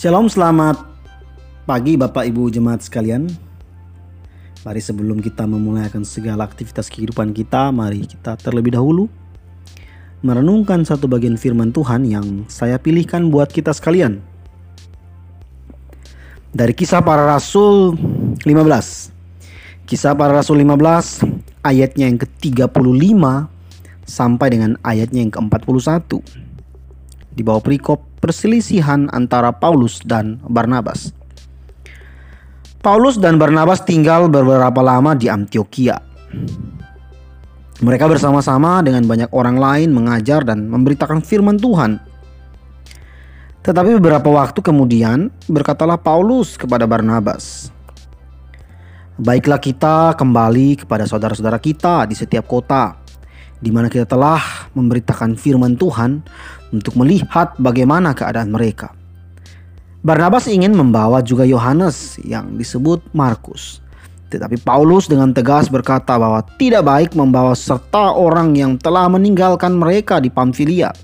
Shalom, selamat pagi Bapak Ibu jemaat sekalian. Mari sebelum kita memulai akan segala aktivitas kehidupan kita, mari kita terlebih dahulu merenungkan satu bagian firman Tuhan yang saya pilihkan buat kita sekalian. Dari kisah para rasul 15. Kisah para rasul 15 ayatnya yang ke-35 sampai dengan ayatnya yang ke-41. Di bawah perikop perselisihan antara Paulus dan Barnabas. Paulus dan Barnabas tinggal beberapa lama di Antioquia. Mereka bersama-sama dengan banyak orang lain mengajar dan memberitakan firman Tuhan. Tetapi beberapa waktu kemudian berkatalah Paulus kepada Barnabas, "Baiklah kita kembali kepada saudara-saudara kita di setiap kota di mana kita telah memberitakan firman Tuhan untuk melihat bagaimana keadaan mereka." Barnabas ingin membawa juga Yohanes yang disebut Markus. Tetapi Paulus dengan tegas berkata bahwa tidak baik membawa serta orang yang telah meninggalkan mereka di Pamfilia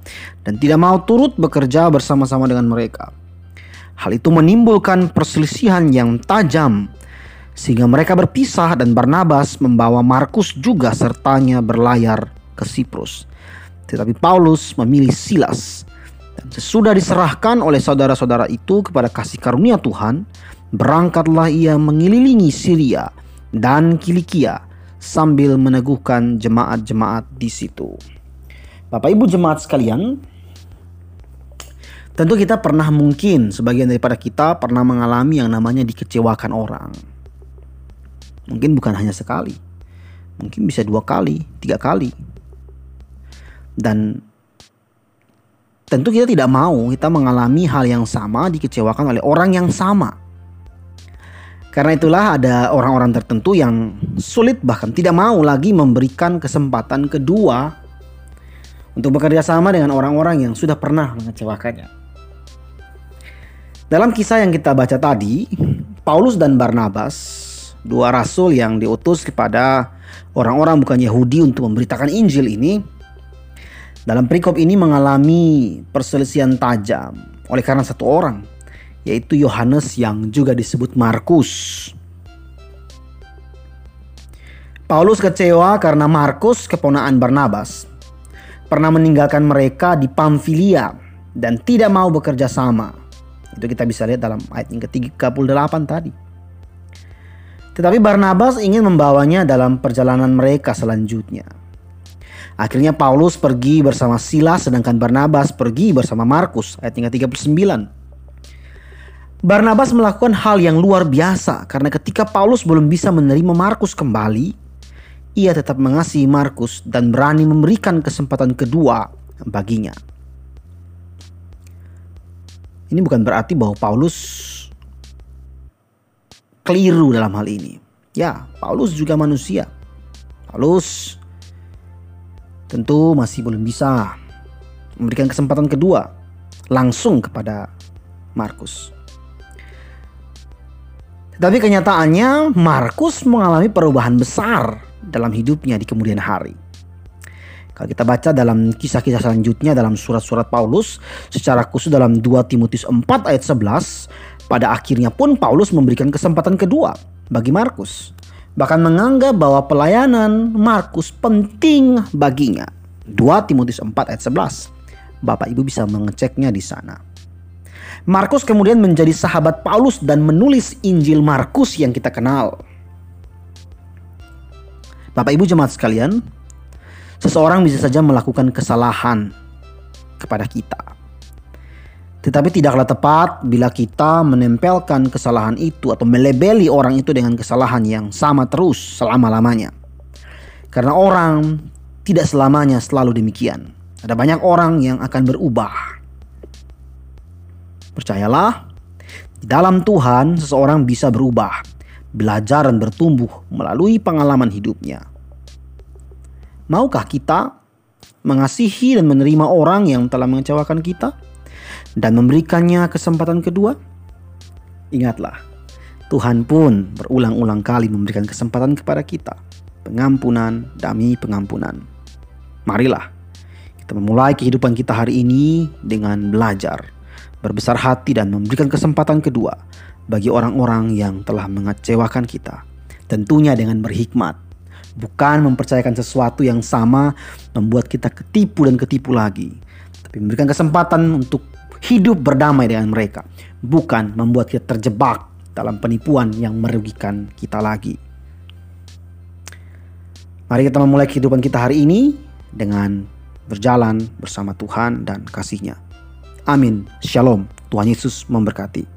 dan tidak mau turut bekerja bersama-sama dengan mereka. Hal itu menimbulkan perselisihan yang tajam sehingga mereka berpisah dan Barnabas membawa Markus juga sertanya berlayar ke Siprus. Tetapi Paulus memilih Silas dan sesudah diserahkan oleh saudara-saudara itu kepada kasih karunia Tuhan, berangkatlah ia mengelilingi Syria dan Kilikia sambil meneguhkan jemaat-jemaat di situ. Bapak Ibu jemaat sekalian, tentu kita pernah mungkin sebagian daripada kita pernah mengalami yang namanya dikecewakan orang. Mungkin bukan hanya sekali, mungkin bisa dua kali, tiga kali. Dan tentu kita tidak mau kita mengalami hal yang sama dikecewakan oleh orang yang sama. Karena itulah ada orang-orang tertentu yang sulit bahkan tidak mau lagi memberikan kesempatan kedua untuk bekerja sama dengan orang-orang yang sudah pernah mengecewakannya. Dalam kisah yang kita baca tadi, Paulus dan Barnabas, dua rasul yang diutus kepada orang-orang bukan Yahudi untuk memberitakan Injil ini, dalam perikop ini mengalami perselisihan tajam oleh karena satu orang yaitu Yohanes yang juga disebut Markus. Paulus kecewa karena Markus, keponaan Barnabas, pernah meninggalkan mereka di Pamfilia dan tidak mau bekerja sama. Itu kita bisa lihat dalam ayat yang ke-38 tadi. Tetapi Barnabas ingin membawanya dalam perjalanan mereka selanjutnya. Akhirnya Paulus pergi bersama Silas sedangkan Barnabas pergi bersama Markus ayat yang ke-39. Barnabas melakukan hal yang luar biasa karena ketika Paulus belum bisa menerima Markus kembali, ia tetap mengasihi Markus dan berani memberikan kesempatan kedua baginya. Ini bukan berarti bahwa Paulus keliru dalam hal ini. Ya, Paulus juga manusia. Paulus tentu masih belum bisa memberikan kesempatan kedua langsung kepada Markus. Tetapi kenyataannya Markus mengalami perubahan besar dalam hidupnya di kemudian hari. Kalau kita baca dalam kisah-kisah selanjutnya dalam surat-surat Paulus, secara khusus dalam 2 Timotius 4 ayat 11, pada akhirnya pun Paulus memberikan kesempatan kedua bagi Markus. Bahkan menganggap bahwa pelayanan Markus penting baginya. 2 Timotius 4 ayat 11. Bapak Ibu bisa mengeceknya di sana. Markus kemudian menjadi sahabat Paulus dan menulis Injil Markus yang kita kenal. Bapak Ibu jemaat sekalian, seseorang bisa saja melakukan kesalahan kepada kita. Tetapi tidaklah tepat bila kita menempelkan kesalahan itu atau melebeli orang itu dengan kesalahan yang sama terus selama-lamanya. Karena orang tidak selamanya selalu demikian. Ada banyak orang yang akan berubah Percayalah, di dalam Tuhan seseorang bisa berubah, belajar dan bertumbuh melalui pengalaman hidupnya. Maukah kita mengasihi dan menerima orang yang telah mengecewakan kita dan memberikannya kesempatan kedua? Ingatlah, Tuhan pun berulang-ulang kali memberikan kesempatan kepada kita. Pengampunan demi pengampunan. Marilah kita memulai kehidupan kita hari ini dengan belajar berbesar hati dan memberikan kesempatan kedua bagi orang-orang yang telah mengecewakan kita. Tentunya dengan berhikmat, bukan mempercayakan sesuatu yang sama membuat kita ketipu dan ketipu lagi, memberikan kesempatan untuk hidup berdamai dengan mereka, bukan membuat kita terjebak dalam penipuan yang merugikan kita lagi. Mari kita memulai kehidupan kita hari ini dengan berjalan bersama Tuhan dan kasihnya. Amin. Shalom. Tuhan Yesus memberkati.